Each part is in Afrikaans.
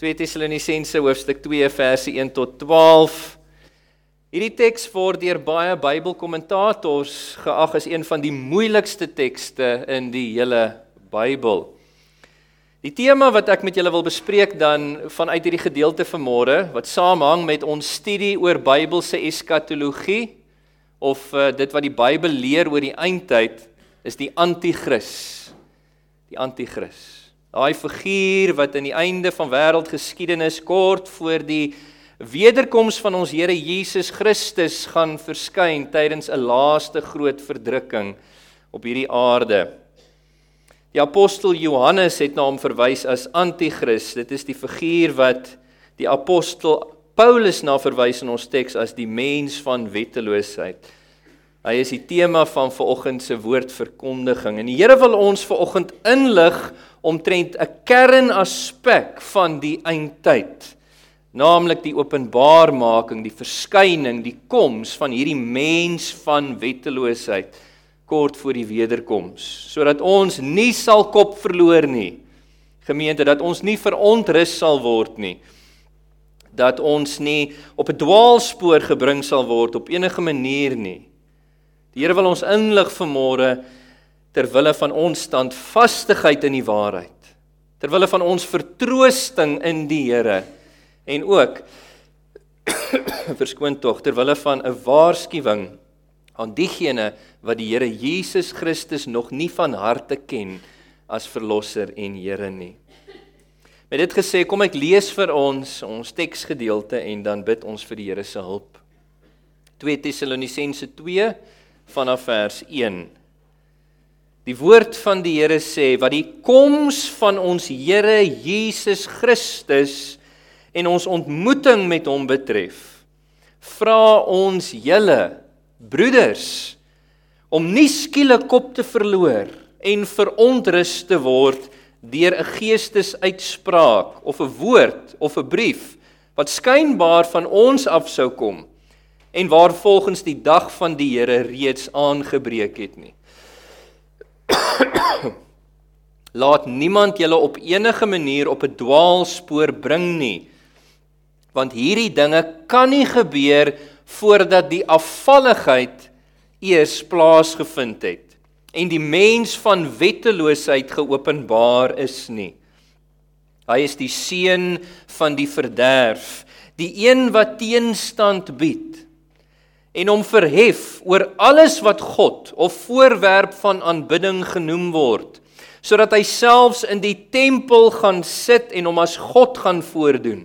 2 Tessalonisense hoofstuk 2 verse 1 tot 12. Hierdie teks word deur baie Bybelkommentators geag as een van die moeilikste tekste in die hele Bybel. Die tema wat ek met julle wil bespreek dan vanuit hierdie gedeelte vanmôre wat saamhang met ons studie oor Bybelse eskatologie of uh, dit wat die Bybel leer oor die eindtyd is die anti-kris. Die anti-kris. Daai figuur wat in die einde van wêreldgeskiedenis kort voor die wederkoms van ons Here Jesus Christus gaan verskyn tydens 'n laaste groot verdrukking op hierdie aarde. Die apostel Johannes het na hom verwys as anti-kris. Dit is die figuur wat die apostel Paulus na verwys in ons teks as die mens van wetteloosheid. Hy is die tema van vanoggend se woordverkondiging. En die Here wil ons vanoggend inlig omtrent 'n kernaspek van die eindtyd, naamlik die openbaarmaking, die verskyning, die koms van hierdie mens van wetteloosheid kort voor die wederkoms, sodat ons nie sal kop verloor nie. Gemeente dat ons nie verontrus sal word nie. Dat ons nie op 'n dwaalspoor gebring sal word op enige manier nie. Die Here wil ons inlig vanmôre ter wille van ons standvastigheid in die waarheid. Ter wille van ons vertroosting in die Here en ook verskoon tog ter wille van 'n waarskuwing aan diegene wat die Here Jesus Christus nog nie van harte ken as verlosser en Here nie. Met dit gesê, kom ek lees vir ons ons teksgedeelte en dan bid ons vir die Here se hulp. 2 Tessalonisense 2 vanaf vers 1 Die woord van die Here sê wat die koms van ons Here Jesus Christus en ons ontmoeting met hom betref, vra ons julle broeders om nie skielik kop te verloor en verontrus te word deur 'n geestesuitspraak of 'n woord of 'n brief wat skynbaar van ons af sou kom en waar volgens die dag van die Here reeds aangebreek het nie. Laat niemand julle op enige manier op 'n dwaalspoor bring nie. Want hierdie dinge kan nie gebeur voordat die afvalligheid eers plaasgevind het en die mens van wetteloosheid geopenbaar is nie. Hy is die seun van die verderf, die een wat teenstand bied en hom verhef oor alles wat God of voorwerp van aanbidding genoem word sodat hy selfs in die tempel gaan sit en hom as God gaan voordoen.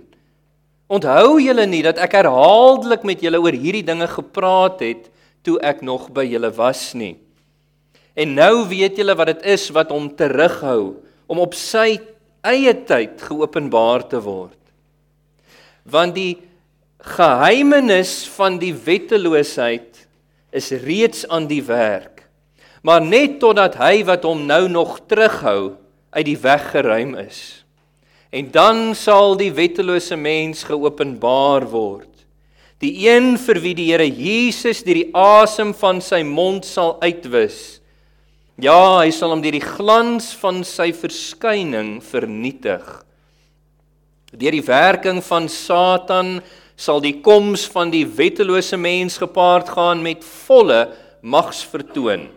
Onthou julle nie dat ek herhaaldelik met julle oor hierdie dinge gepraat het toe ek nog by julle was nie. En nou weet julle wat dit is wat hom terughou om op sy eie tyd geopenbaar te word. Want die geheimenis van die wetteloosheid is reeds aan die werk. Maar net totdat hy wat hom nou nog terughou uit die weg geruim is. En dan sal die wettelose mens geopenbaar word. Die een vir wie die Here Jesus deur die asem van sy mond sal uitwis. Ja, hy sal hom deur die glans van sy verskyning vernietig. Deur die werking van Satan sal die koms van die wettelose mens gepaard gaan met volle magsvertoon,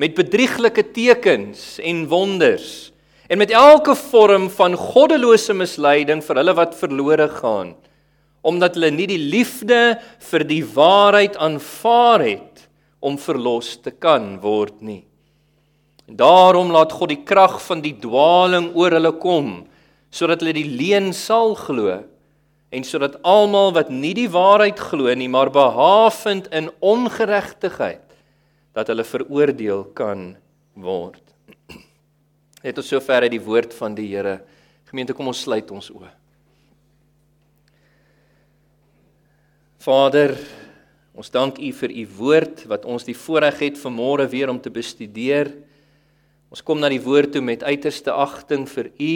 met bedrieglike tekens en wonders en met elke vorm van goddelose misleiding vir hulle wat verlore gaan, omdat hulle nie die liefde vir die waarheid aanvaar het om verlos te kan word nie. En daarom laat God die krag van die dwaaling oor hulle kom sodat hulle die leuen sal glo en sodat almal wat nie die waarheid glo nie, maar behavend in ongeregtigheid dat hulle veroordeel kan word. Net tot sover uit die woord van die Here. Gemeente, kom ons sluit ons oë. Vader, ons dank U vir U woord wat ons die voorreg het vanmôre weer om te bestudeer. Ons kom na die woord toe met uiterste agting vir U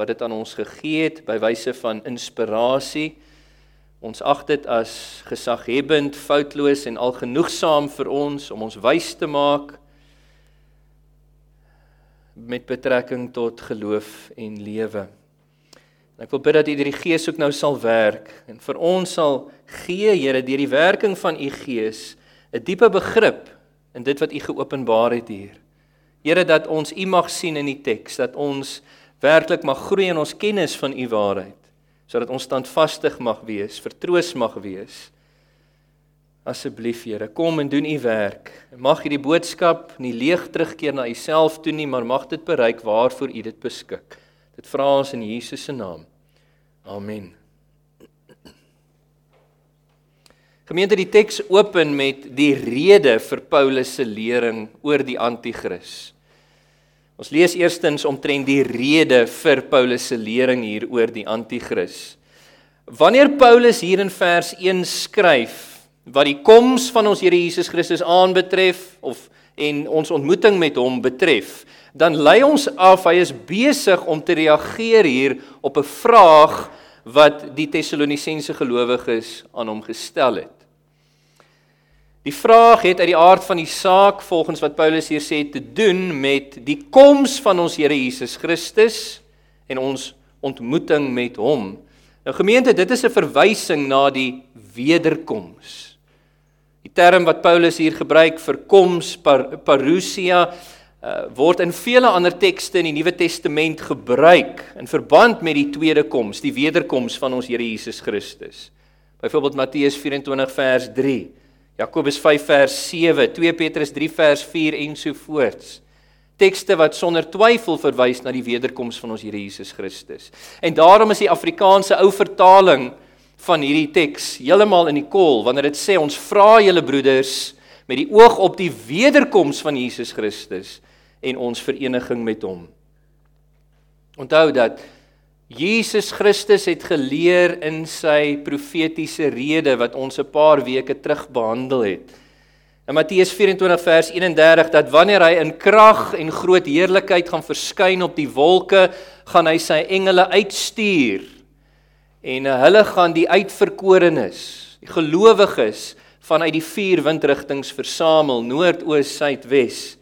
wat dit aan ons gegee het by wyse van inspirasie. Ons ag dit as gesaghebend, foutloos en algenoegsaam vir ons om ons wys te maak met betrekking tot geloof en lewe. Ek wil bid dat U deur die Gees ook nou sal werk en vir ons sal gee, Here, deur die werking van U Gees 'n diepe begrip in dit wat U geopenbaar het hier. Here dat ons U mag sien in die teks, dat ons werklik mag groei in ons kennis van U waarheid, sodat ons standvastig mag wees, vertroos mag wees. Asseblief Here, kom en doen U werk. Mag hierdie boodskap nie leeg terugkeer na U self toe nie, maar mag dit bereik waarvoor U dit beskik. Dit vra ons in Jesus se naam. Amen. Gemeente die teks open met die rede vir Paulus se lering oor die anti-kris. Ons lees eerstens omtrent die rede vir Paulus se lering hier oor die anti-kris. Wanneer Paulus hier in vers 1 skryf wat die koms van ons Here Jesus Christus aanbetref of en ons ontmoeting met hom betref, dan lei ons af hy is besig om te reageer hier op 'n vraag wat die Tessalonisense gelowiges aan hom gestel het. Die vraag het uit die aard van die saak volgens wat Paulus hier sê te doen met die koms van ons Here Jesus Christus en ons ontmoeting met hom. Nou gemeente, dit is 'n verwysing na die wederkoms. Die term wat Paulus hier gebruik vir koms, par, parousia, uh, word in vele ander tekste in die Nuwe Testament gebruik in verband met die tweede koms, die wederkoms van ons Here Jesus Christus. Byvoorbeeld Matteus 24 vers 3, Jakobus 5 vers 7, 2 Petrus 3 vers 4 en so voorts. Tekste wat sonder twyfel verwys na die wederkoms van ons Here Jesus Christus. En daarom is die Afrikaanse ou vertaling van hierdie teks heeltemal in die kol wanneer dit sê ons vra julle broeders met die oog op die wederkoms van Jesus Christus en ons vereniging met hom. Onthou dat Jesus Christus het geleer in sy profetiese rede wat ons 'n paar weke terug behandel het. In Matteus 24 vers 31 dat wanneer hy in krag en groot heerlikheid gaan verskyn op die wolke, gaan hy sy engele uitstuur en hulle gaan die uitverkorenes, die gelowiges vanuit die vier windrigtings versamel, noord, oos, suid, wes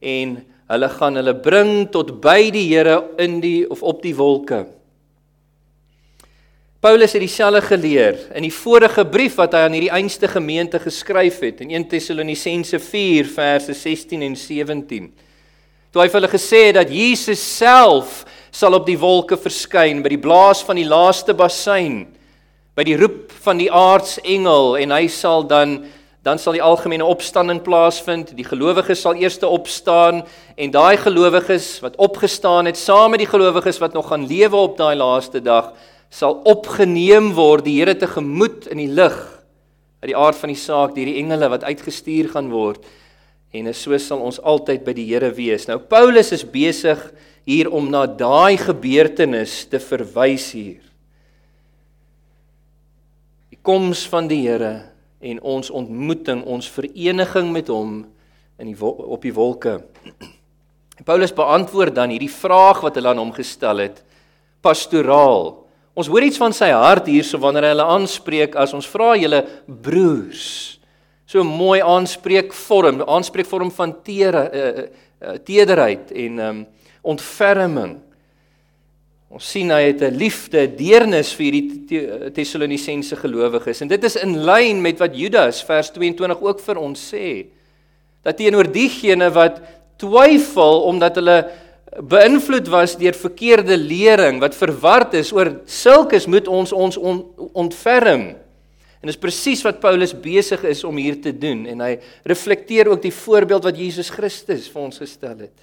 en hulle gaan hulle bring tot by die Here in die of op die wolke. Paulus het dieselfde geleer in die vorige brief wat hy aan hierdie einste gemeente geskryf het in 1 Tessalonisense 4 verse 16 en 17. Toe hy vir hulle gesê het dat Jesus self sal op die wolke verskyn by die blaas van die laaste bassein by die roep van die aardsengel en hy sal dan dan sal die algemene opstanding plaasvind. Die gelowiges sal eers opstaan en daai gelowiges wat opgestaan het saam met die gelowiges wat nog gaan lewe op daai laaste dag sal opgeneem word die Here tegemoet in die lig uit die aard van die saak deur die engele wat uitgestuur gaan word. En so sal ons altyd by die Here wees. Nou Paulus is besig hier om na daai gebeurtenis te verwys hier. Die koms van die Here en ons ontmoeting, ons vereniging met hom in die op die wolke. Paulus beantwoord dan hierdie vraag wat hulle aan hom gestel het, pastoraal. Ons hoor iets van sy hart hierso wanneer hy hulle aanspreek as ons vra julle broers. So mooi aanspreekvorm, aanspreekvorm van tere uh, uh, tederheid en um, ontferming. Ons sien hy het 'n liefde, deernis vir die Tessalonisense gelowiges en dit is in lyn met wat Judas vers 22 ook vir ons sê. Dat teenoor diegene wat twyfel omdat hulle beïnvloed was deur verkeerde lering wat verward is oor sulkes moet ons ons on, ontferm. En dis presies wat Paulus besig is om hier te doen en hy reflekteer ook die voorbeeld wat Jesus Christus vir ons gestel het.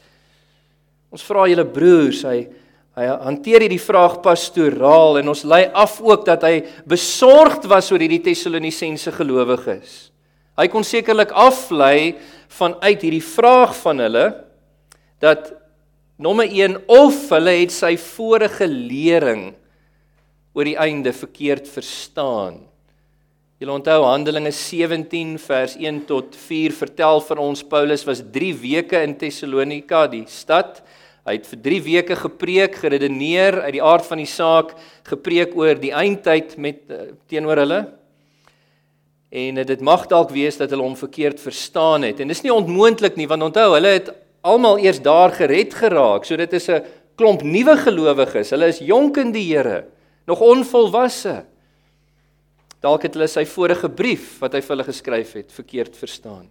Ons vra julle broers, hy Hy hanteer hierdie vraag pastoraal en ons lei af ook dat hy besorgd was oor hierdie Tessalonisense gelowiges. Hy kon sekerlik aflei vanuit hierdie vraag van hulle dat nommer 1 of hulle het sy vorige lering oor die einde verkeerd verstaan. Julle onthou Handelinge 17 vers 1 tot 4 vertel vir ons Paulus was 3 weke in Tessalonika, die stad Hy het vir 3 weke gepreek, geredeneer uit die aard van die saak, gepreek oor die eindtyd met uh, teenoor hulle. En dit mag dalk wees dat hulle hom verkeerd verstaan het. En dis nie onmoontlik nie, want onthou, hulle het almal eers daar gered geraak. So dit is 'n klomp nuwe gelowiges. Hulle is jonk in die Here. nog onvolwasse. Dalk het hulle sy vorige brief wat hy vir hulle geskryf het verkeerd verstaan.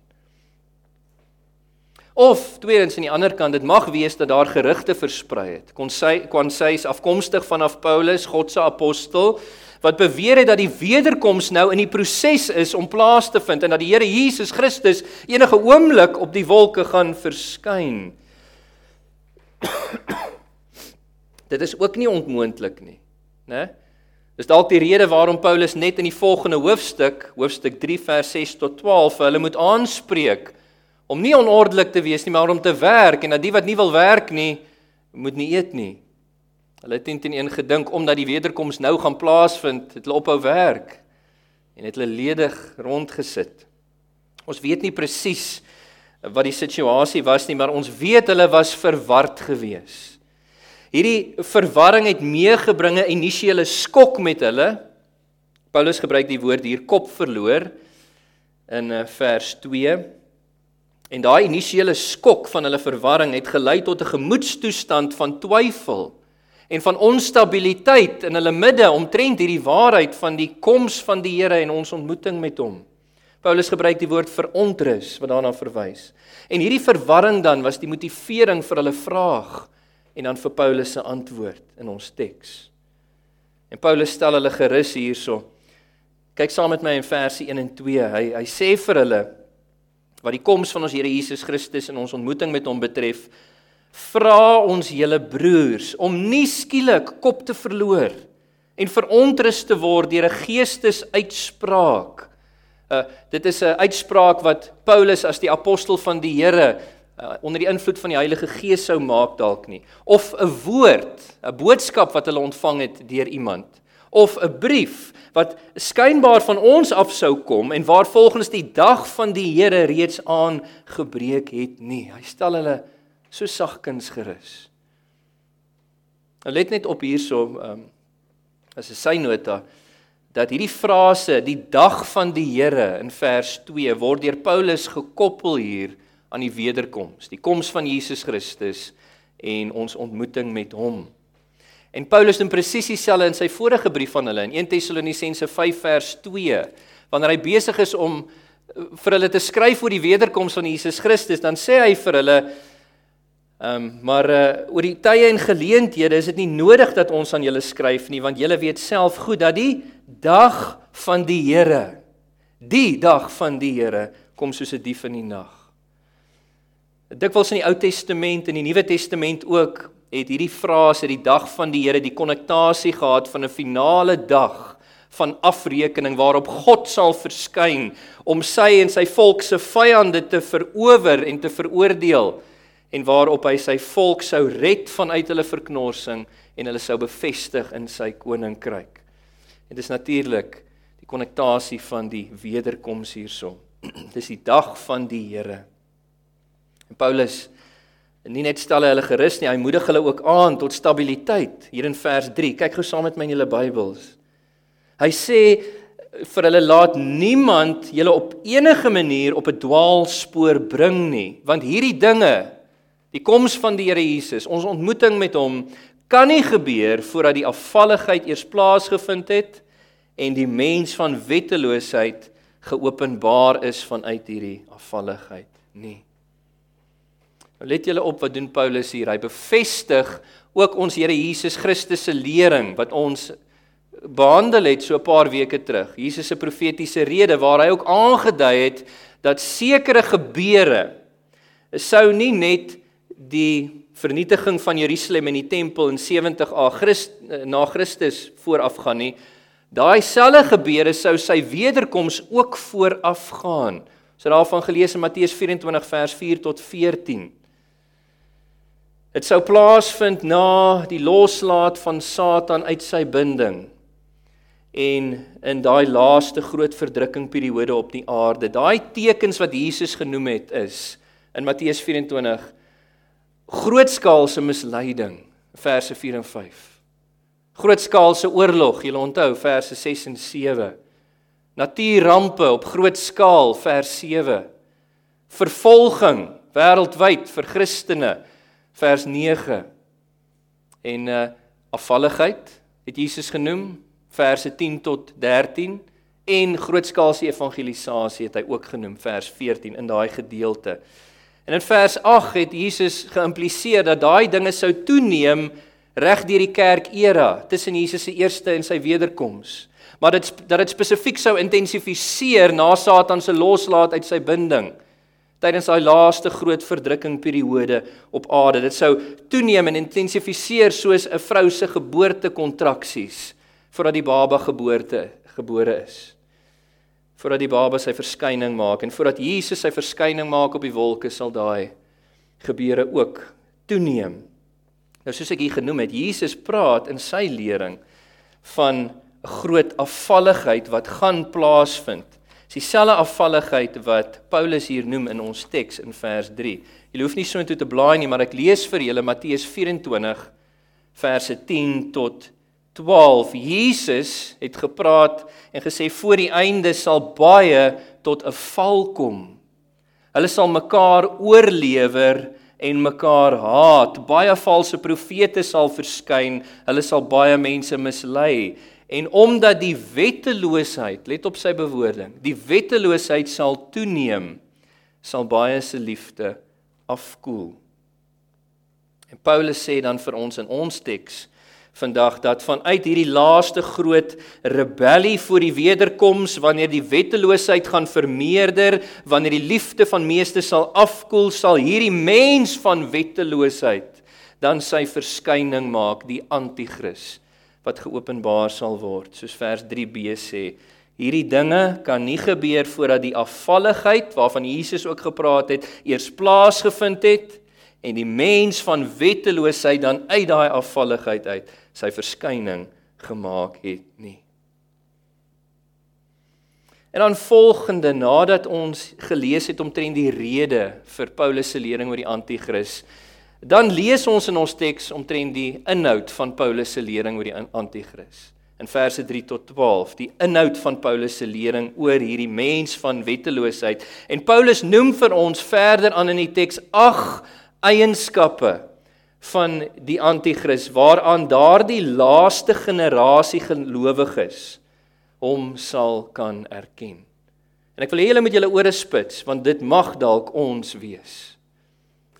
Of tweedens aan die ander kant, dit mag wees dat daar gerugte versprei het. Kon sy kon sy is afkomstig vanaf Paulus, God se apostel, wat beweer het dat die wederkoms nou in die proses is om plaas te vind en dat die Here Jesus Christus enige oomblik op die wolke gaan verskyn. Dit is ook nie onmoontlik nie, né? Dis dalk die rede waarom Paulus net in die volgende hoofstuk, hoofstuk 3 vers 6 tot 12, hulle moet aanspreek om nie onordelik te wees nie, maar om te werk en dat die wat nie wil werk nie, moet nie eet nie. Hulle het intien gedink omdat die wederkoms nou gaan plaasvind, het hulle ophou werk en het hulle ledig rondgesit. Ons weet nie presies wat die situasie was nie, maar ons weet hulle was verward geweest. Hierdie verwarring het meegebringe initiële skok met hulle. Paulus gebruik die woord hier kop verloor in eh, vers En daai initiële skok van hulle verwarring het gelei tot 'n gemoedstoestand van twyfel en van onstabiliteit in hulle midde omtrent hierdie waarheid van die koms van die Here en ons ontmoeting met hom. Paulus gebruik die woord verontrus wat daarna verwys. En hierdie verwarring dan was die motivering vir hulle vraag en dan vir Paulus se antwoord in ons teks. En Paulus stel hulle gerus hierso. Kyk saam met my in verse 1 en 2. Hy hy sê vir hulle wat die koms van ons Here Jesus Christus en ons ontmoeting met hom betref, vra ons julle broers om nie skielik kop te verloor en verontrus te word deur 'n geestesuitspraak. Uh dit is 'n uitspraak wat Paulus as die apostel van die Here uh, onder die invloed van die Heilige Gees sou maak dalk nie of 'n woord, 'n boodskap wat hulle ontvang het deur iemand of 'n brief wat skynbaar van ons af sou kom en waar volgens die dag van die Here reeds aangebreek het nie. Hy stel hulle so sagkens gerus. Nou let net op hierso, ehm um, as 'n synota dat hierdie frase die dag van die Here in vers 2 word deur Paulus gekoppel hier aan die wederkoms, die koms van Jesus Christus en ons ontmoeting met hom. En Paulus doen presies dieselfde in sy vorige brief aan hulle in 1 Tessalonisense 5 vers 2. Wanneer hy besig is om eh, vir hulle te skryf oor die wederkoms van Jesus Christus, dan sê hy vir hulle ehm um, maar uh, oor die tye en geleenthede is dit nie nodig dat ons aan julle skryf nie, want julle weet self goed dat die dag van die Here, die dag van die Here kom soos 'n dief in die nag. Dikwels in die Ou Testament en die Nuwe Testament ook het hierdie frase die dag van die Here die konnektasie gehad van 'n finale dag van afrekening waarop God sal verskyn om sy en sy volk se vyande te verower en te veroordeel en waarop hy sy volk sou red vanuit hulle verknorsing en hulle sou bevestig in sy koninkryk. En dis natuurlik die konnektasie van die wederkoms hierso. dis die dag van die Here. En Paulus nie net stel hy hulle gerus nie, hy moedig hulle ook aan tot stabiliteit. Hier in vers 3. Kyk gou saam met my in julle Bybels. Hy sê vir hulle laat niemand julle op enige manier op 'n dwaalspoor bring nie, want hierdie dinge, die koms van die Here Jesus, ons ontmoeting met hom kan nie gebeur voordat die afvalligheid eers plaasgevind het en die mens van wetteloosheid geopenbaar is vanuit hierdie afvalligheid nie. Nou let julle op wat doen Paulus hier. Hy bevestig ook ons Here Jesus Christus se lering wat ons behandel het so 'n paar weke terug. Jesus se profetiese rede waar hy ook aangedui het dat sekere gebeure sou nie net die vernietiging van Jerusalem en die tempel in 70 A Christ, na Christus voorafgaan nie. Daai selfde gebeure sou sy wederkoms ook voorafgaan. Ons het daarvan gelees in Matteus 24 vers 4 tot 14. Dit sou plaasvind na die loslaat van Satan uit sy binding en in daai laaste groot verdrukking periode op die aarde. Daai tekens wat Jesus genoem het is in Matteus 24 grootskaalse misleiding verse 4 en 5. Grootskaalse oorlog, jy onthou verse 6 en 7. Natuurrampe op groot skaal vers 7. Vervolging wêreldwyd vir Christene vers 9 en uh afvalligheid het Jesus genoem, verse 10 tot 13 en grootskaalse evangelisasie het hy ook genoem vers 14 in daai gedeelte. En in vers 8 het Jesus geïmpliseer dat daai dinge sou toeneem reg deur die kerk era tussen Jesus se eerste en sy wederkoms. Maar dit dat dit spesifiek sou intensifiseer na Satan se loslaat uit sy binding tydens daai laaste groot verdrukking periode op aarde. Dit sou toeneem en intensifiseer soos 'n vrou se geboorte kontraksies voordat die baba geboorte gebore is. Voordat die baba sy verskyning maak en voordat Jesus sy verskyning maak op die wolke sal daai gebeure ook toeneem. Nou soos ek hier genoem het, Jesus praat in sy lering van 'n groot afvalligheid wat gaan plaasvind. Dis dieselfde afvalligheid wat Paulus hier noem in ons teks in vers 3. Jy hoef nie so intoe te blaai nie, maar ek lees vir julle Matteus 24 verse 10 tot 12 Jesus het gepraat en gesê voor die einde sal baie tot 'n val kom. Hulle sal mekaar oorlewer en mekaar haat. Baie valse profete sal verskyn. Hulle sal baie mense mislei. En omdat die wetteloosheid, let op sy bewoording, die wetteloosheid sal toeneem, sal baie se liefde afkoel. En Paulus sê dan vir ons in ons teks vandag dat vanuit hierdie laaste groot rebellie voor die wederkoms wanneer die wetteloosheid gaan vermeerder, wanneer die liefde van meeste sal afkoel, sal hierdie mens van wetteloosheid dan sy verskyning maak, die anti-kris wat geopenbaar sal word, soos vers 3b sê. Hierdie dinge kan nie gebeur voordat die afvalligheid waarvan Jesus ook gepraat het, eers plaasgevind het en die mens van wetteloosheid dan uit daai afvalligheid uit sy verskyning gemaak het nie. En dan volgende nadat ons gelees het omtrent die rede vir Paulus se lering oor die anti-kris, dan lees ons in ons teks omtrent die inhoud van Paulus se lering oor die anti-kris. In verse 3 tot 12, die inhoud van Paulus se lering oor hierdie mens van wetteloosheid. En Paulus noem vir ons verder aan in die teks ag eienskappe van die anti-kris waaraan daardie laaste generasie gelowiges hom sal kan erken. En ek wil hê julle moet julle ore spits want dit mag dalk ons wees.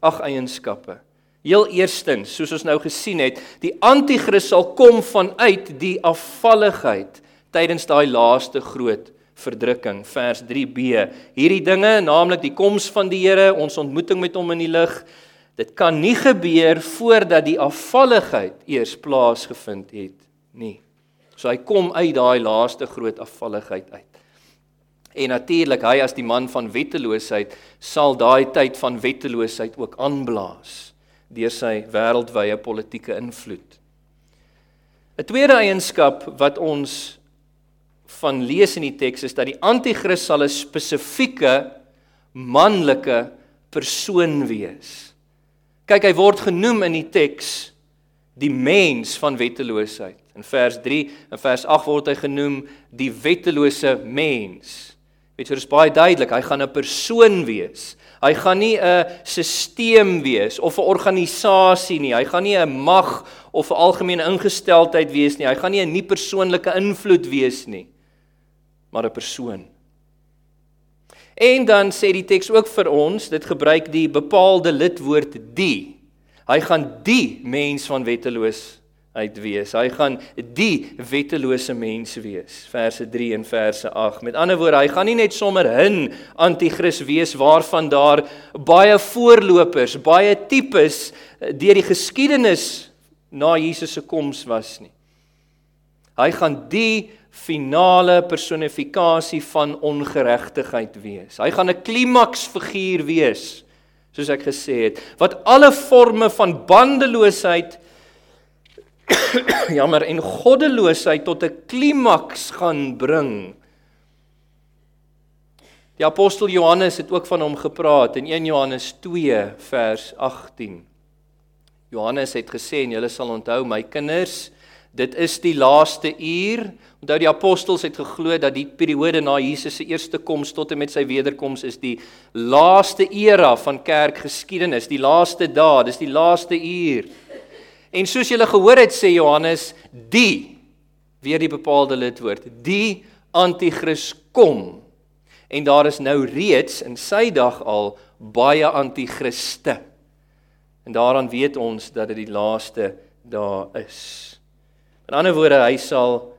Ag eienskappe. Heel eerstens, soos ons nou gesien het, die anti-kris sal kom vanuit die afvalligheid tydens daai laaste groot verdrukking vers 3b. Hierdie dinge, naamlik die koms van die Here, ons ontmoeting met hom in die lig, Dit kan nie gebeur voordat die afvalligheid eers plaasgevind het nie. So hy kom uit daai laaste groot afvalligheid uit. En natuurlik hy as die man van wetteloosheid sal daai tyd van wetteloosheid ook aanblaas deur sy wêreldwye politieke invloed. 'n Tweede eienskap wat ons van lees in die teks is dat die anti-kris sal 'n spesifieke manlike persoon wees. Kyk, hy word genoem in die teks die mens van wetteloosheid. In vers 3 en vers 8 word hy genoem die wettelose mens. Weet jy, dit is baie duidelik, hy gaan 'n persoon wees. Hy gaan nie 'n stelsel wees of 'n organisasie nie. Hy gaan nie 'n mag of 'n algemene ingesteldheid wees nie. Hy gaan nie 'n nie persoonlike invloed wees nie. Maar 'n persoon. En dan sê die teks ook vir ons, dit gebruik die bepaalde lidwoord die. Hy gaan die mens van wetteloos uit wees. Hy gaan die wettelose mens wees. Verse 3 en verse 8. Met ander woorde, hy gaan nie net sommer 'n anti-kris wees waarvan daar baie voorlopers, baie tipes eh, deur die geskiedenis na Jesus se koms was nie. Hy gaan die finale personifikasie van ongeregtigheid wees. Hy gaan 'n klimaksfiguur wees, soos ek gesê het, wat alle forme van bandeloosheid jammer en goddeloosheid tot 'n klimaks gaan bring. Die apostel Johannes het ook van hom gepraat in 1 Johannes 2 vers 18. Johannes het gesê en julle sal onthou my kinders, Dit is die laaste uur. Onthou die apostels het geglo dat die periode na Jesus se eerste koms tot en met sy wederkoms is die laaste era van kerkgeskiedenis, die laaste dae, dis die laaste uur. En soos julle gehoor het sê Johannes, die Weer die bepaalde lidwoord. Die anti-kris kom. En daar is nou reeds in sy dag al baie anti-kriste. En daaraan weet ons dat dit die laaste dae is. In ander woorde, hy sal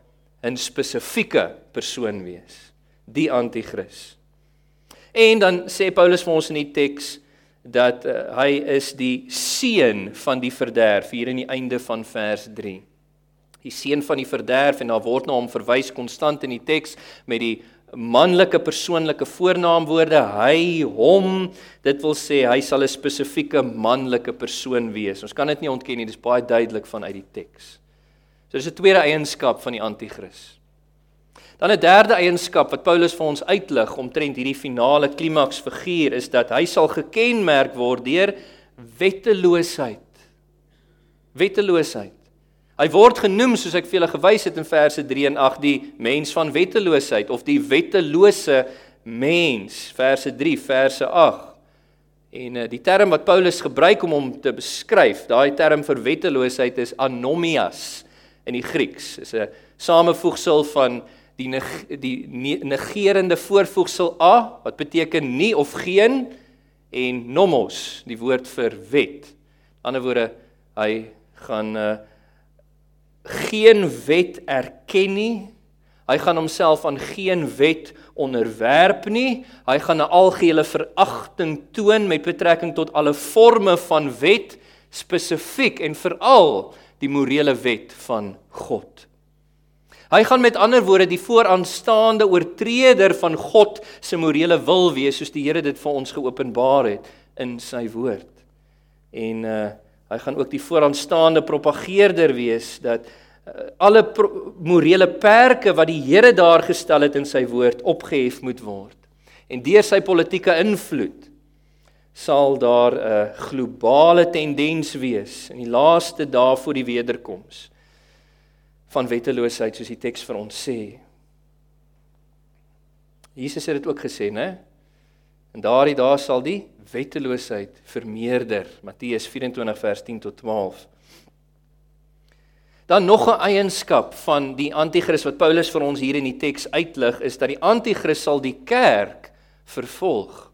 'n spesifieke persoon wees, die anti-kris. En dan sê Paulus vir ons in die teks dat uh, hy is die seun van die verderf hier in die einde van vers 3. Die seun van die verderf en daar word na hom verwys konstant in die teks met die manlike persoonlike voornaamwoorde hy hom dit wil sê hy sal 'n spesifieke manlike persoon wees ons kan dit nie ontken nie dis baie duidelik vanuit die teks so dis 'n tweede eienskap van die anti-kris dan 'n derde eienskap wat Paulus vir ons uitlig omtrent hierdie finale klimaks figuur is dat hy sal gekenmerk word deur wetteloosheid. Wetteloosheid. Hy word genoem soos ek vir julle gewys het in verse 3 en 8 die mens van wetteloosheid of die wettelose mens. Verse 3 verse 8. En uh, die term wat Paulus gebruik om hom te beskryf, daai term vir wetteloosheid is anomias in die Grieks. Dit is 'n samevoegsel van die neg die negerende voorvoegsel a wat beteken nie of geen en nomos, die woord vir wet. In ander woorde, hy gaan uh, geen wet erken nie. Hy gaan homself aan geen wet onderwerp nie. Hy gaan 'n algehele veragting toon met betrekking tot alle forme van wet, spesifiek en veral die morele wet van God. Hy gaan met ander woorde die vooraanstaande oortreder van God se morele wil wees soos die Here dit vir ons geopenbaar het in sy woord. En uh Hy gaan ook die vooraanstaande propageerder wees dat uh, alle morele perke wat die Here daar gestel het in sy woord opgehef moet word. En deur sy politieke invloed sal daar 'n globale tendens wees in die laaste dae voor die wederkoms van wetteloosheid soos die teks vir ons sê. Jesus het dit ook gesê, né? En daardie dae sal die wetteloosheid vermeerder. Matteus 24 vers 10 tot 12. Dan nog 'n eienskap van die anti-kris wat Paulus vir ons hier in die teks uitlig is dat die anti-kris sal die kerk vervolg.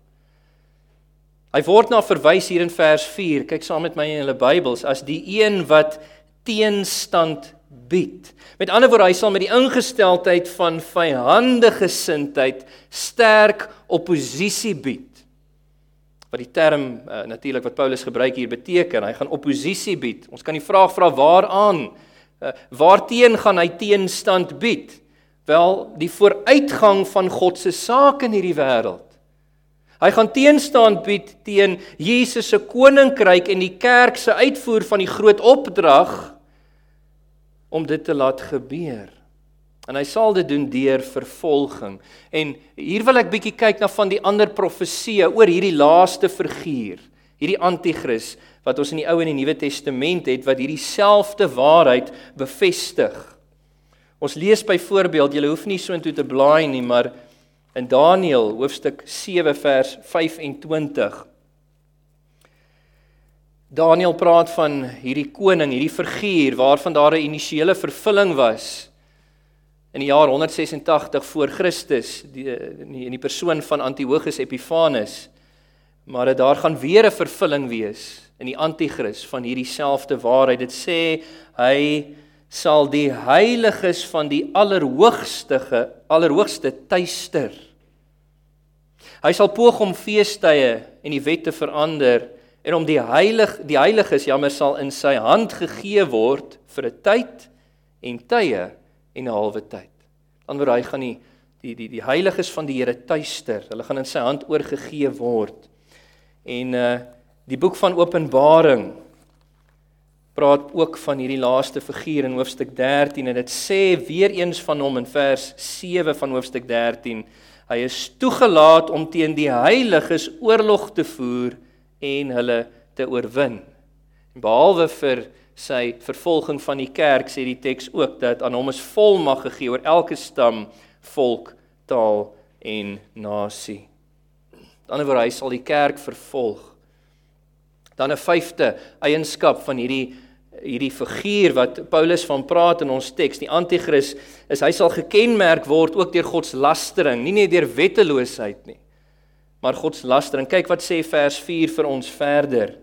Hy word na verwys hier in vers 4. Kyk saam met my in julle Bybels as die een wat teenstand bied. Met ander woorde, hy sal met die ingesteldheid van vyhandige gesindheid sterk oppositie bied wat die term uh, natuurlik wat Paulus gebruik hier beteken. Hy gaan oppositie bied. Ons kan die vraag vra waaraan uh, waarteen gaan hy teenstand bied? Wel, die vooruitgang van God se saak in hierdie wêreld. Hy gaan teenstand bied teen Jesus se koninkryk en die kerk se uitvoer van die groot opdrag om dit te laat gebeur. En hy sal dit doen deur vervolging. En hier wil ek bietjie kyk na van die ander profeseë oor hierdie laaste figuur, hierdie anti-kris wat ons in die Ou en die Nuwe Testament het wat hierdie selfde waarheid bevestig. Ons lees byvoorbeeld, jy hoef nie so intoe te blaai nie, maar in Daniël hoofstuk 7 vers 25 Daniël praat van hierdie koning, hierdie figuur waarvan daar 'n initiële vervulling was in die jaar 186 voor Christus die in die persoon van Antiochus Epiphanes maar dit daar gaan weer 'n vervulling wees in die anti-kris van hierdie selfde waarheid. Dit sê hy sal die heiliges van die allerhoogste allerhoogste tuister hy sal poog om feestydde en die wette verander en om die heilig die heiliges jammer sal in sy hand gegee word vir 'n tyd en tye en 'n halwe tyd. Anders hy gaan die die die die heiliges van die Here tuister. Hulle gaan in sy hand oorgegee word. En uh die boek van Openbaring praat ook van hierdie laaste figuur in hoofstuk 13 en dit sê weer eens van hom in vers 7 van hoofstuk 13 hy is toegelaat om teen die heiliges oorlog te voer en hulle te oorwin. Behalwe vir sy vervolging van die kerk sê die teks ook dat aan hom is volmag gegee oor elke stam, volk, taal en nasie. Aan die ander wyse hy sal die kerk vervolg. Dan 'n vyfde eienskap van hierdie hierdie figuur wat Paulus van praat in ons teks, die anti-kris, is hy sal gekenmerk word ook deur godslastering, nie net deur wetteloosheid nie, maar godslastering. Kyk wat sê vers 4 vir ons verder.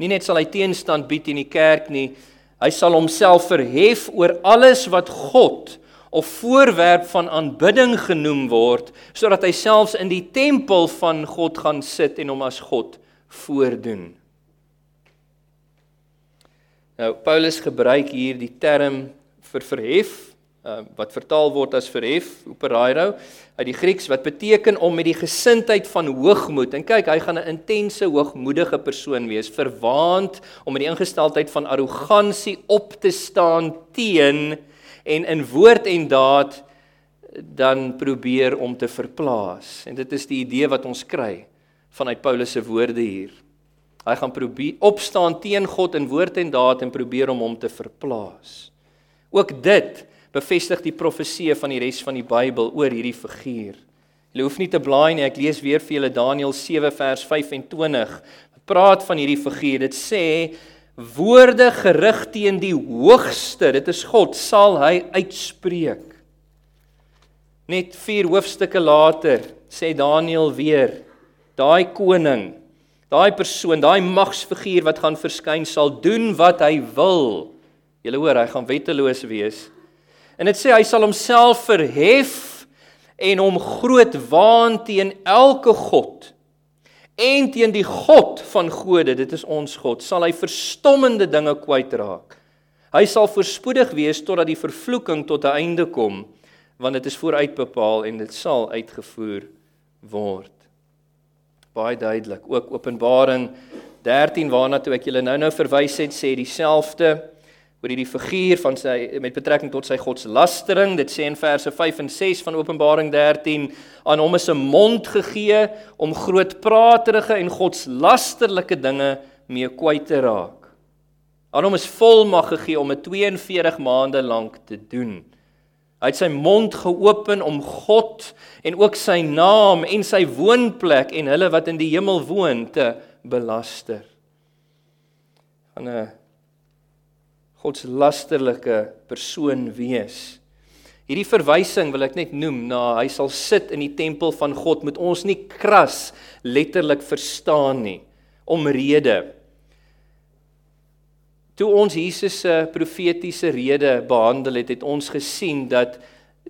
Nie net sal hy teenstand bied in die kerk nie, hy sal homself verhef oor alles wat God of voorwerp van aanbidding genoem word, sodat hy selfs in die tempel van God gaan sit en hom as God voordoen. Nou Paulus gebruik hier die term vir verhef uh, wat vertaal word as verhef, operairo uit die Grieks wat beteken om met die gesindheid van hoogmoed. En kyk, hy gaan 'n intense hoogmoedige persoon wees, verwaand om met die ingesteldheid van arrogansie op te staan teen en in woord en daad dan probeer om te verplaas. En dit is die idee wat ons kry vanuit Paulus se woorde hier. Hy gaan probeer opstaan teen God in woord en daad en probeer om hom te verplaas. Ook dit bevestig die profeseë van die res van die Bybel oor hierdie figuur. Jy hoef nie te blaai nie, ek lees weer vir julle Daniël 7 vers 25. Dit praat van hierdie figuur. Dit sê woorde gerig teen die hoogste, dit is God, sal hy uitspreek. Net 4 hoofstukke later sê Daniël weer, daai koning Daai persoon, daai magsfiguur wat gaan verskyn sal doen wat hy wil. Julle hoor, hy gaan wetteloos wees. En dit sê hy sal homself verhef en hom groot waan teen elke god en teen die god van gode, dit is ons God, sal hy verstommende dinge kwytraak. Hy sal voorspoedig wees totdat die vervloeking tot 'n einde kom, want dit is vooruit bepaal en dit sal uitgevoer word baie duidelik. Ook Openbaring 13 waarna toe ek julle nou-nou verwys het, sê dieselfde oor hierdie figuur van sy met betrekking tot sy godslastering. Dit sê in verse 5 en 6 van Openbaring 13 aan hom is 'n mond gegee om grootpraterige en godslasterlike dinge mee kwyt te raak. Aan hom is volmag gegee om dit 42 maande lank te doen. Hy het sy mond geopen om God en ook sy naam en sy woonplek en hulle wat in die hemel woon te belaster. Van 'n godslasterlike persoon wees. Hierdie verwysing wil ek net noem na hy sal sit in die tempel van God moet ons nie kras letterlik verstaan nie omrede Toe ons Jesus se profetiese rede behandel het, het ons gesien dat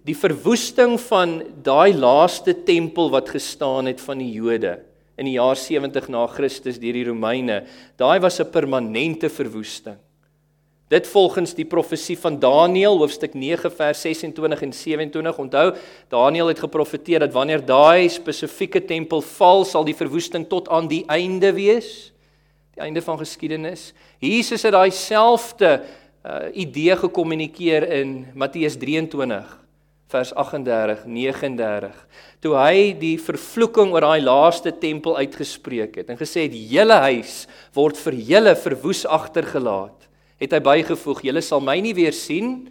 die verwoesting van daai laaste tempel wat gestaan het van die Jode in die jaar 70 na Christus deur die Romeine, daai was 'n permanente verwoesting. Dit volgens die profesie van Daniël hoofstuk 9 vers 26 en 27. Onthou, Daniël het geprofeteer dat wanneer daai spesifieke tempel val, sal die verwoesting tot aan die einde wees die einde van geskiedenis. Jesus het daai selfde uh, idee gekommunikeer in Matteus 23 vers 38 39 toe hy die vervloeking oor daai laaste tempel uitgespreek het en gesê het hele huis word vir julle verwoes agtergelaat het hy bygevoeg julle sal my nie weer sien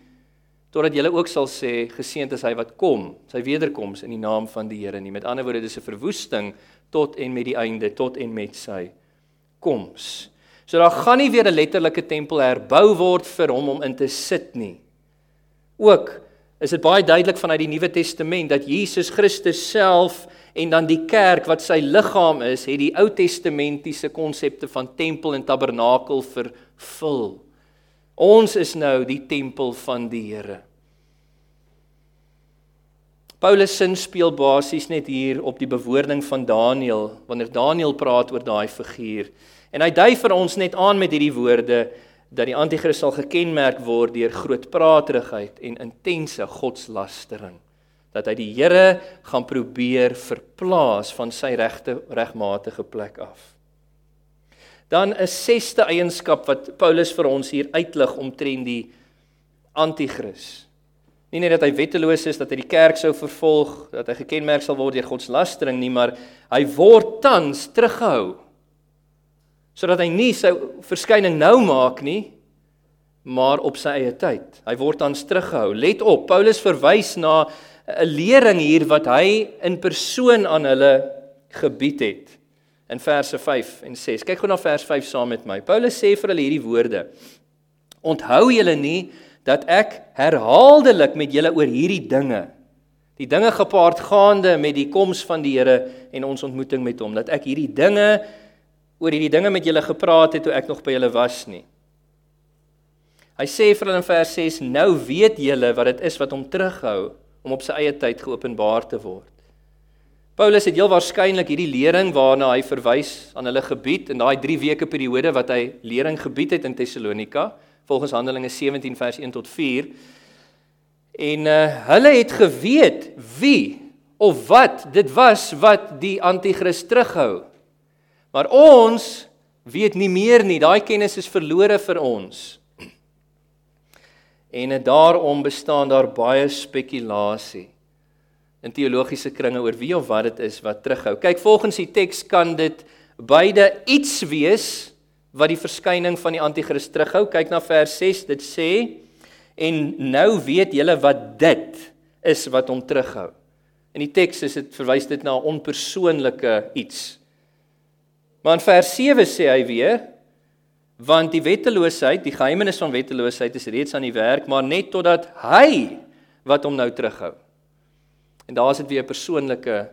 totdat julle ook sal sê geseënd is hy wat kom sy wederkoms in die naam van die Here nie met ander woorde dis 'n verwoesting tot en met die einde tot en met sy koms. So daar gaan nie weer 'n letterlike tempel herbou word vir hom om in te sit nie. Ook is dit baie duidelik vanuit die Nuwe Testament dat Jesus Christus self en dan die kerk wat sy liggaam is, het die Ou Testamentiese konsepte van tempel en tabernakel vervul. Ons is nou die tempel van die Here. Paulus sin speel basies net hier op die bewoording van Daniël wanneer Daniël praat oor daai figuur. En hy dui vir ons net aan met hierdie woorde dat die anti-kris sal gekenmerk word deur grootpraterigheid en intense godslastering. Dat hy die Here gaan probeer verplaas van sy regte regmatige plek af. Dan 'n sesde eienskap wat Paulus vir ons hier uitlig omtrent die anti-kris nie net dat hy wetteloos is dat hy die kerk sou vervolg, dat hy gekenmerk sal word deur godslastering nie, maar hy word tans teruggehou sodat hy nie sy verskyning nou maak nie, maar op sy eie tyd. Hy word tans teruggehou. Let op, Paulus verwys na 'n lering hier wat hy in persoon aan hulle gebied het. In verse 5 en 6. Kyk gou na vers 5 saam met my. Paulus sê vir hulle hierdie woorde: Onthou julle nie dat ek herhaaldelik met julle oor hierdie dinge die dinge gepaard gaande met die koms van die Here en ons ontmoeting met hom dat ek hierdie dinge oor hierdie dinge met julle gepraat het toe ek nog by julle was nie. Hy sê vir hulle in vers 6 nou weet julle wat dit is wat hom terughou om op sy eie tyd geopenbaar te word. Paulus het heel waarskynlik hierdie lering waarna hy verwys aan hulle gebied in daai 3 weke periode wat hy lering gebied het in Tessalonika volgens Handelinge 17 vers 1 tot 4. En uh, hulle het geweet wie of wat dit was wat die anti-kris terughou. Maar ons weet nie meer nie. Daai kennis is verlore vir ons. En daarom bestaan daar baie spekulasie in teologiese kringe oor wie of wat dit is wat terughou. Kyk, volgens die teks kan dit beide iets wees wat die verskyning van die anti-kris terughou. Kyk na vers 6, dit sê en nou weet julle wat dit is wat hom terughou. In die teks is dit verwys dit na 'n onpersoonlike iets. Maar in vers 7 sê hy weer want die wetteloosheid, die geheimenis van wetteloosheid is reeds aan die werk, maar net totdat hy wat hom nou terughou. En daar is dit weer 'n persoonlike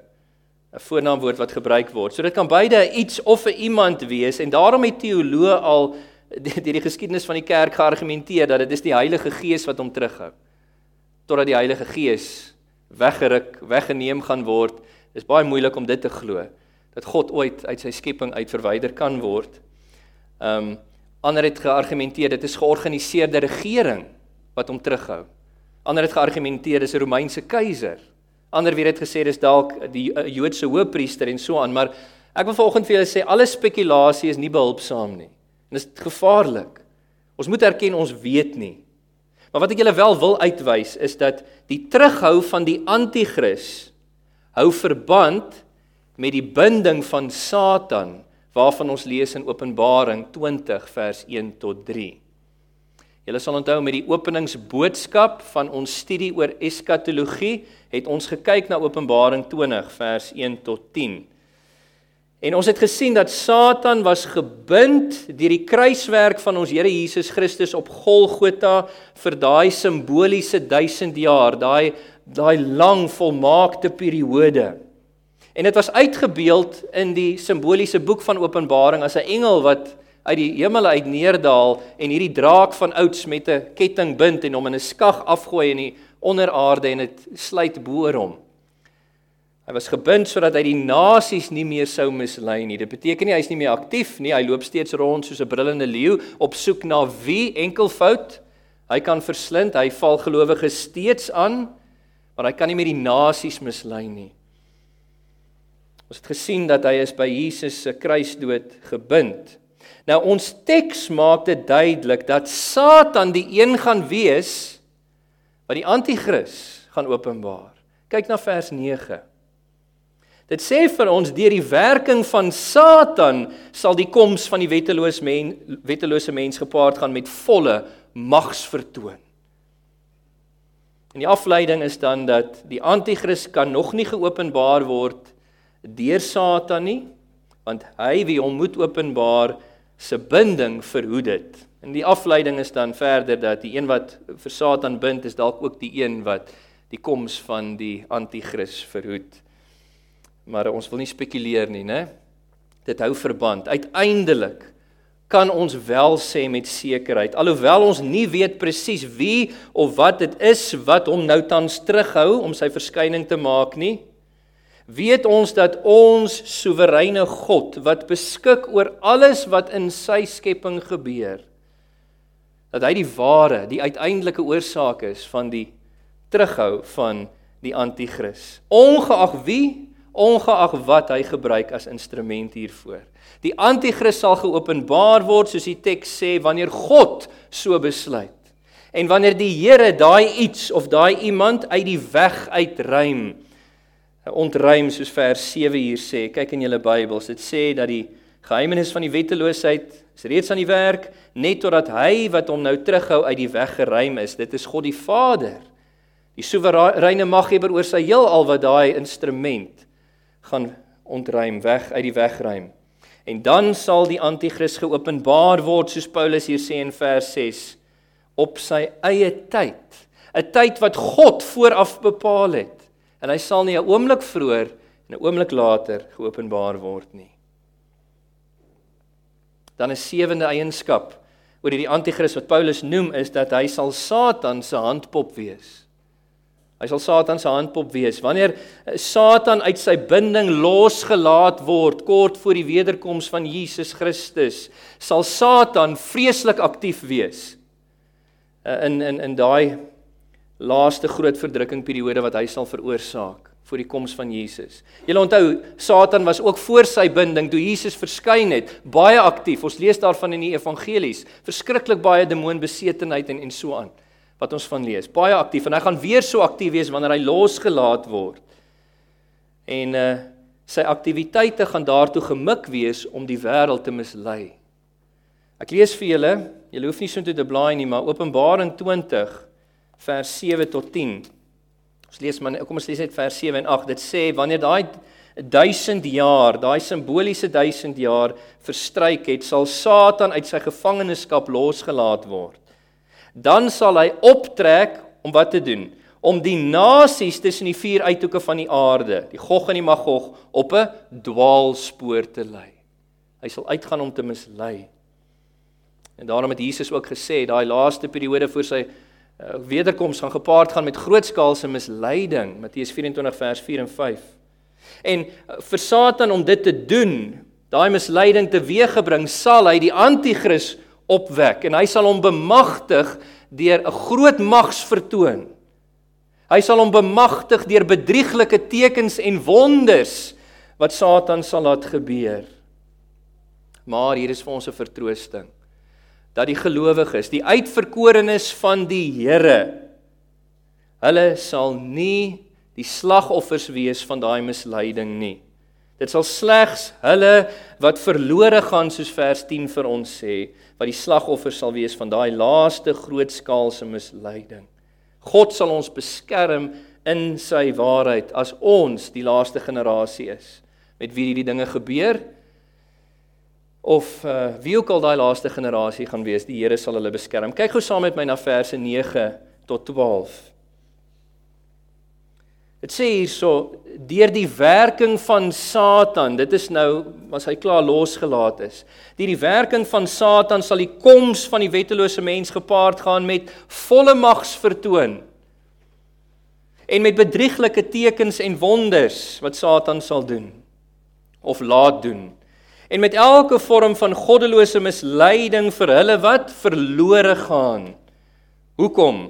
'n voornaamwoord wat gebruik word. So dit kan beide iets of 'n iemand wees en daarom het teoloë al deur die, die geskiedenis van die kerk geargumenteer dat dit is die Heilige Gees wat hom terughou. Totdat die Heilige Gees weggeruk, weggeneem gaan word. Dit is baie moeilik om dit te glo dat God ooit uit sy skepping uit verwyder kan word. Um, ander het geargumenteer dit is georganiseerde regering wat hom terughou. Ander het geargumenteer dis 'n Romeinse keiser Ander weer het gesê dis dalk die uh, Joodse hoofpriester en so aan, maar ek wil vanoggend vir julle sê alle spekulasie is nie behulpsaam nie. En dit is gevaarlik. Ons moet erken ons weet nie. Maar wat ek julle wel wil uitwys is dat die terughou van die anti-kris hou verband met die binding van Satan waarvan ons lees in Openbaring 20 vers 1 tot 3. Julle sal onthou met die openingsboodskap van ons studie oor eskatologie het ons gekyk na Openbaring 20 vers 1 tot 10. En ons het gesien dat Satan was gebind deur die kruiswerk van ons Here Jesus Christus op Golgotha vir daai simboliese 1000 jaar, daai daai lang volmaakte periode. En dit was uitgebeeld in die simboliese boek van Openbaring as 'n engel wat uit die hemel uit neerdal en hierdie draak van ouds met 'n ketting bind en hom in 'n skag afgooi in die onderaarde en dit sluit boor hom. Hy was gebind sodat hy die nasies nie meer sou mislei nie. Dit beteken nie hy's nie meer aktief nie. Hy loop steeds rond soos 'n brullende leeu op soek na wie enkelvoud hy kan verslind. Hy val gelowiges steeds aan, maar hy kan nie meer die nasies mislei nie. Ons het gesien dat hy is by Jesus se kruisdood gebind. Nou ons teks maak dit duidelik dat Satan die een gaan wees wat die anti-kris gaan openbaar. Kyk na vers 9. Dit sê vir ons deur die werking van Satan sal die koms van die wettelose mens wettelose mens gepaard gaan met volle magsvertoon. En die afleiding is dan dat die anti-kris kan nog nie geopenbaar word deur Satan nie, want hy wie hom moet openbaar se binding verhoed dit. En die afleiding is dan verder dat die een wat vir Satan bind is dalk ook die een wat die koms van die anti-kris verhoed. Maar ons wil nie spekuleer nie, né? Dit hou verband. Uiteindelik kan ons wel sê met sekerheid, alhoewel ons nie weet presies wie of wat dit is wat hom nou tans terughou om sy verskyning te maak nie, weet ons dat ons soewereine God wat beskik oor alles wat in sy skepping gebeur dat hy die ware, die uiteindelike oorsaak is van die terughou van die anti-kris. Ongeag wie, ongeag wat hy gebruik as instrument hiervoor. Die anti-kris sal geopenbaar word soos die teks sê wanneer God so besluit. En wanneer die Here daai iets of daai iemand uit die weg uitruim ontruim soos vers 7 hier sê. Kyk in julle Bybels. Dit sê dat die geheimenis van die wetteloosheid is reeds aan die werk net totdat hy wat hom nou terughou uit die weg geruim is. Dit is God die Vader. Die soewereine maghebber oor sy heelal wat daai instrument gaan ontruim weg uit die weg ruim. En dan sal die anti-kris geopenbaar word soos Paulus hier sê in vers 6 op sy eie tyd. 'n Tyd wat God vooraf bepaal het. En hy sal nie 'n oomblik vroeër en 'n oomblik later geopenbaar word nie. Dan 'n sewende eienskap oor hierdie anti-kris wat Paulus noem is dat hy sal Satan se handpop wees. Hy sal Satan se handpop wees. Wanneer eh, Satan uit sy binding losgelaat word kort voor die wederkoms van Jesus Christus, sal Satan vreeslik aktief wees. Eh, in in in daai laaste groot verdrukking periode wat hy sal veroorsaak voor die koms van Jesus. Julle onthou, Satan was ook voor sy binding toe Jesus verskyn het, baie aktief. Ons lees daarvan in die evangelies. Verskriklik baie demoonbesetenheid en en so aan wat ons van lees. Baie aktief en hy gaan weer so aktief wees wanneer hy losgelaat word. En uh sy aktiwiteite gaan daartoe gemik wees om die wêreld te mislei. Ek lees vir julle, julle hoef nie so toe te blaai nie, maar Openbaring 20 vers 7 tot 10. Ons lees maar kom ons lees net vers 7 en 8. Dit sê wanneer daai 1000 jaar, daai simboliese 1000 jaar verstryk het, sal Satan uit sy gevangenskap losgelaat word dan sal hy optrek om wat te doen? Om die nasies tussen die vier uithoeke van die aarde, die Gog en die Magog, op 'n dwaalspoor te lei. Hy sal uitgaan om te mislei. En daarom het Jesus ook gesê, daai laaste periode voor sy wederkoms gaan gepaard gaan met grootskaalse misleiding, Matteus 24 vers 4 en 5. En uh, vir Satan om dit te doen, daai misleiding teweeggebring, sal hy die anti-kris opwek en hy sal hom bemagtig deur 'n groot magsvertoon. Hy sal hom bemagtig deur bedrieglike tekens en wonders wat Satan sal laat gebeur. Maar hier is vir ons 'n vertroosting dat die gelowiges, die uitverkorenes van die Here, hulle sal nie die slagoffers wees van daai misleiding nie. Dit sal slegs hulle wat verlore gaan soos vers 10 vir ons sê, wat die slagoffer sal wees van daai laaste grootskaalse misleiding. God sal ons beskerm in sy waarheid as ons die laaste generasie is met wie hierdie dinge gebeur of uh, wie ook al daai laaste generasie gaan wees, die Here sal hulle beskerm. Kyk gou saam met my na verse 9 tot 12. Dit sê hierso deur die werking van Satan, dit is nou as hy klaar losgelaat is. Deur die werking van Satan sal die koms van die wettelose mens gepaard gaan met volle mags vertoon. En met bedrieglike tekens en wonders wat Satan sal doen of laat doen. En met elke vorm van goddelose misleiding vir hulle wat verlore gaan. Hoekom?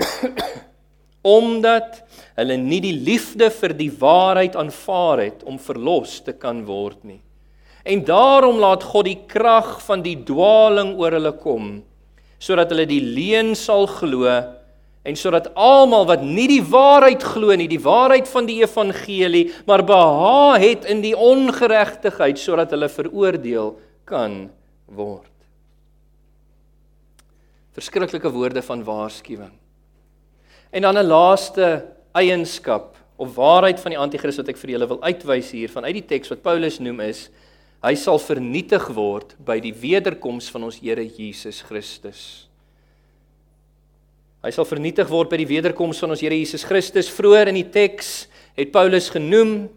Omdat hulle nie die liefde vir die waarheid aanvaar het om verlos te kan word nie. En daarom laat God die krag van die dwaaling oor hulle kom sodat hulle die leuen sal glo en sodat almal wat nie die waarheid glo nie, die waarheid van die evangelie, maar behaag het in die ongeregtigheid sodat hulle veroordeel kan word. Verskriklike woorde van waarskuwing. En dan 'n laaste eienskap of waarheid van die anti-kris wat ek vir julle wil uitwys hier vanuit die teks wat Paulus noem is hy sal vernietig word by die wederkoms van ons Here Jesus Christus. Hy sal vernietig word by die wederkoms van ons Here Jesus Christus. Vroeër in die teks het Paulus genoem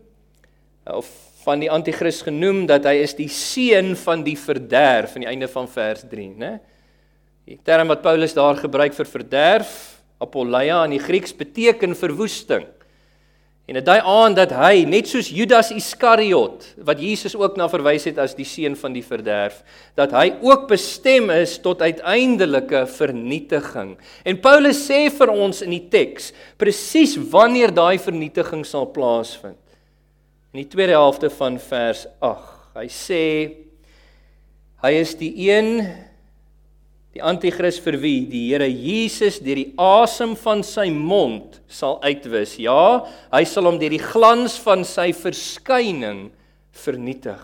of van die anti-kris genoem dat hy is die seun van die verderf aan die einde van vers 3, né? Die term wat Paulus daar gebruik vir verderf Apolleia in die Grieks beteken verwoesting. En dit dui aan dat hy net soos Judas Iskariot wat Jesus ook na verwys het as die seun van die verderf, dat hy ook bestem is tot uiteindelike vernietiging. En Paulus sê vir ons in die teks presies wanneer daai vernietiging sal plaasvind. In die tweede helfte van vers 8. Hy sê hy is die een die anti-kris vir wie die Here Jesus deur die asem van sy mond sal uitwis. Ja, hy sal hom deur die glans van sy verskyning vernietig.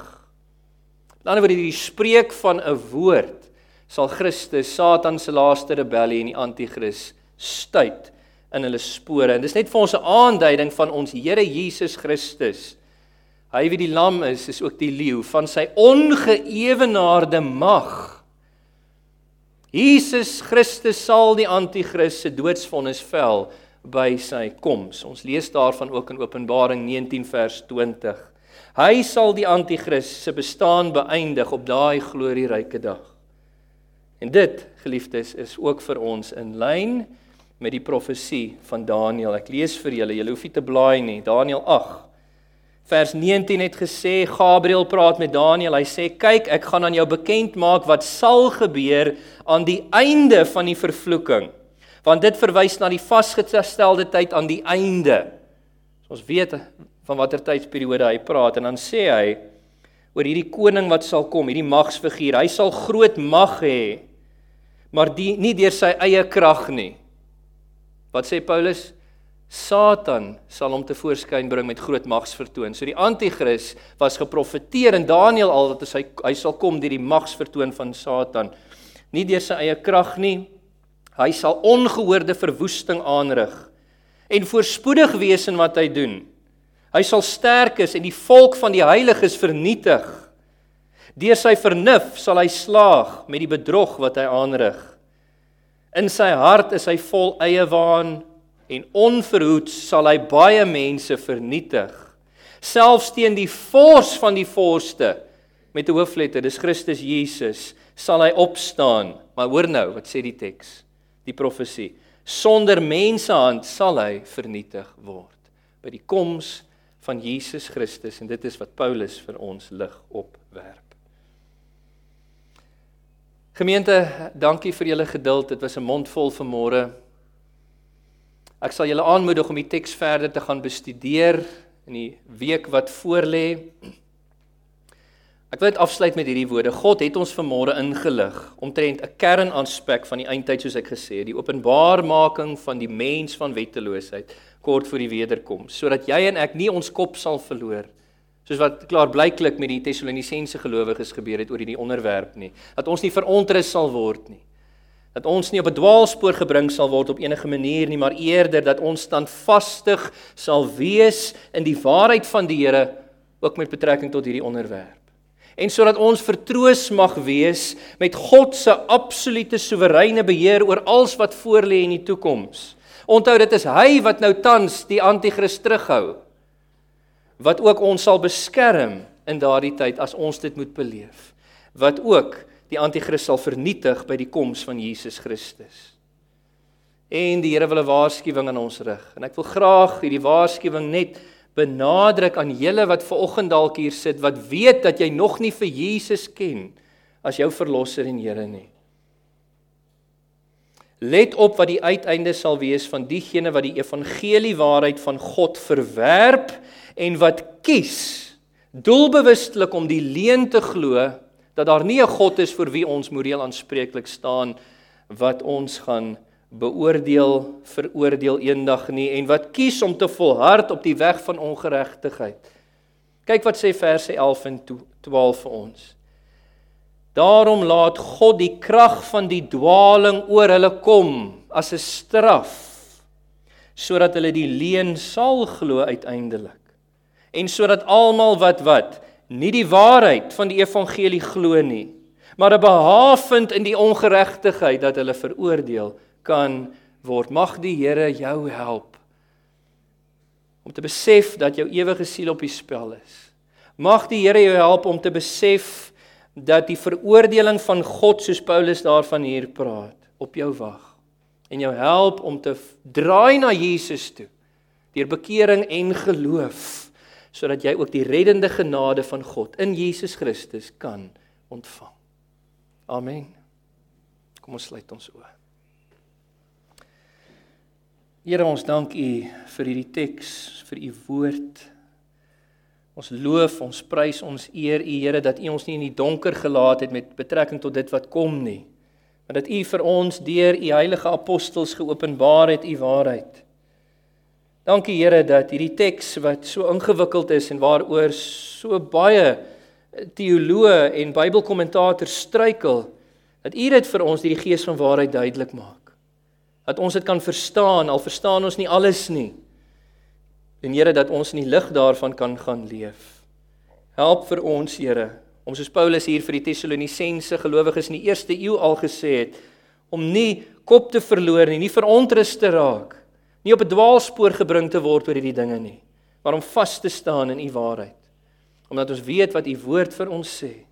Aan die ander word hierdie spreek van 'n woord sal Christus Satan se laaste rebellie en die anti-kris stuit in hulle spore. En dis net vir ons 'n aanduiding van ons Here Jesus Christus Hy wie die lam is, is ook die leeu van sy ongeëwenaarde mag. Jesus Christus sal die anti-kris se doodsvonnis vel by sy koms. Ons lees daarvan ook in Openbaring 19 vers 20. Hy sal die anti-kris se bestaan beëindig op daai glorieryke dag. En dit, geliefdes, is ook vir ons in lyn met die profesie van Daniël. Ek lees vir julle, julle hoef nie te blaai nie. Daniël 8 vers 19 het gesê Gabriël praat met Daniël. Hy sê: "Kyk, ek gaan aan jou bekend maak wat sal gebeur aan die einde van die vervloeking." Want dit verwys na die vasgestelde tyd aan die einde. So ons weet van watter tydsperiode hy praat en dan sê hy oor hierdie koning wat sal kom, hierdie magsfiguur. Hy sal groot mag hê, maar die nie deur sy eie krag nie. Wat sê Paulus? Satan sal hom te voorskyn bring met groot magsvertoon. So die anti-kris was geprofeteer in Daniël al dat hy hy sal kom deur die magsvertoon van Satan. Nie deur sy eie krag nie. Hy sal ongehoorde verwoesting aanrig en voorspoedig wees in wat hy doen. Hy sal sterk is en die volk van die heiliges vernietig. Deur sy vernuf sal hy slaag met die bedrog wat hy aanrig. In sy hart is hy vol eie waan en onverhoeds sal hy baie mense vernietig selfs teen die vors van die vorste met 'n hoofletter dis Christus Jesus sal hy opstaan maar hoor nou wat sê die teks die profesie sonder mensehand sal hy vernietig word by die koms van Jesus Christus en dit is wat Paulus vir ons lig opwerp Gemeente, dankie vir julle geduld. Dit was 'n mondvol vanmôre. Ek sal julle aanmoedig om die teks verder te gaan bestudeer in die week wat voorlê. Ek wil dit afsluit met hierdie woorde. God het ons vanmôre ingelig omtrent 'n kernaspek van die eindtyd soos ek gesê het, die openbaarmaking van die mens van wetteloosheid kort voor die wederkoms, sodat jy en ek nie ons kop sal verloor soos wat klaar blyklik met die Tessalonisense gelowiges gebeur het oor hierdie onderwerp nie. Dat ons nie verontrus sal word nie dat ons nie op 'n dwaalspoor gebring sal word op enige manier nie, maar eerder dat ons standvastig sal wees in die waarheid van die Here ook met betrekking tot hierdie onderwerp. En sodat ons vertroos mag wees met God se absolute soewereine beheer oor alles wat voorlê in die toekoms. Onthou dit is hy wat nou tans die anti-kris terughou wat ook ons sal beskerm in daardie tyd as ons dit moet beleef. Wat ook die anti-kris sal vernietig by die koms van Jesus Christus. En die Here wil 'n waarskuwing aan ons rig. En ek wil graag hierdie waarskuwing net benadruk aan julle wat ver oggend dalk hier sit wat weet dat jy nog nie vir Jesus ken as jou verlosser en Here nie. Let op wat die uiteinde sal wees van diegene wat die evangelie waarheid van God verwerp en wat kies doelbewustelik om die leuen te glo dat daar nie 'n God is vir wie ons moreel aanspreeklik staan wat ons gaan beoordeel, veroordeel eendag nie en wat kies om te volhard op die weg van ongeregtigheid. Kyk wat sê verse 11 en 12 vir ons. Daarom laat God die krag van die dwaaling oor hulle kom as 'n straf sodat hulle die leuen sal glo uiteindelik. En sodat almal wat wat nie die waarheid van die evangelie glo nie, maar 'n behaag vind in die ongeregtigheid dat hulle veroordeel kan word. Mag die Here jou help om te besef dat jou ewige siel op die spel is. Mag die Here jou help om te besef dat die veroordeling van God soos Paulus daarvan hier praat op jou wag en jou help om te draai na Jesus toe deur bekering en geloof sodat jy ook die reddende genade van God in Jesus Christus kan ontvang. Amen. Kom ons sluit ons oë. Here ons dank U vir hierdie teks, vir U woord. Ons loof, ons prys, ons eer U Here dat U ons nie in die donker gelaat het met betrekking tot dit wat kom nie, maar dat U vir ons deur U heilige apostels geopenbaar het U waarheid. Dankie Here dat hierdie teks wat so ingewikkeld is en waaroor so baie teoloë en Bybelkommentators struikel, dat U dit vir ons deur die Gees van waarheid duidelik maak. Dat ons dit kan verstaan, al verstaan ons nie alles nie. En Here dat ons in die lig daarvan kan gaan leef. Help vir ons, Here, om soos Paulus hier vir die Tessalonisense gelowiges in die eerste eeu al gesê het, om nie kop te verloor nie, nie verontrus te raak, nie op 'n dwaalspoor gebring te word oor hierdie dinge nie, maar om vas te staan in u waarheid. Omdat ons weet wat u woord vir ons sê.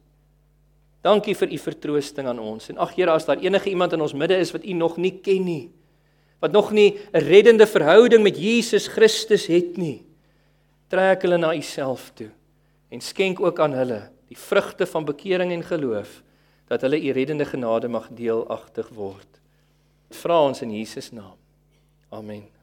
Dankie vir u vertroosting aan ons. En ag Here, as daar enige iemand in ons midde is wat u nog nie ken nie, wat nog nie 'n reddende verhouding met Jesus Christus het nie, trek hulle na u self toe en skenk ook aan hulle die vrugte van bekering en geloof dat hulle u reddende genade mag deelagtig word. Vra ons in Jesus naam. Amen.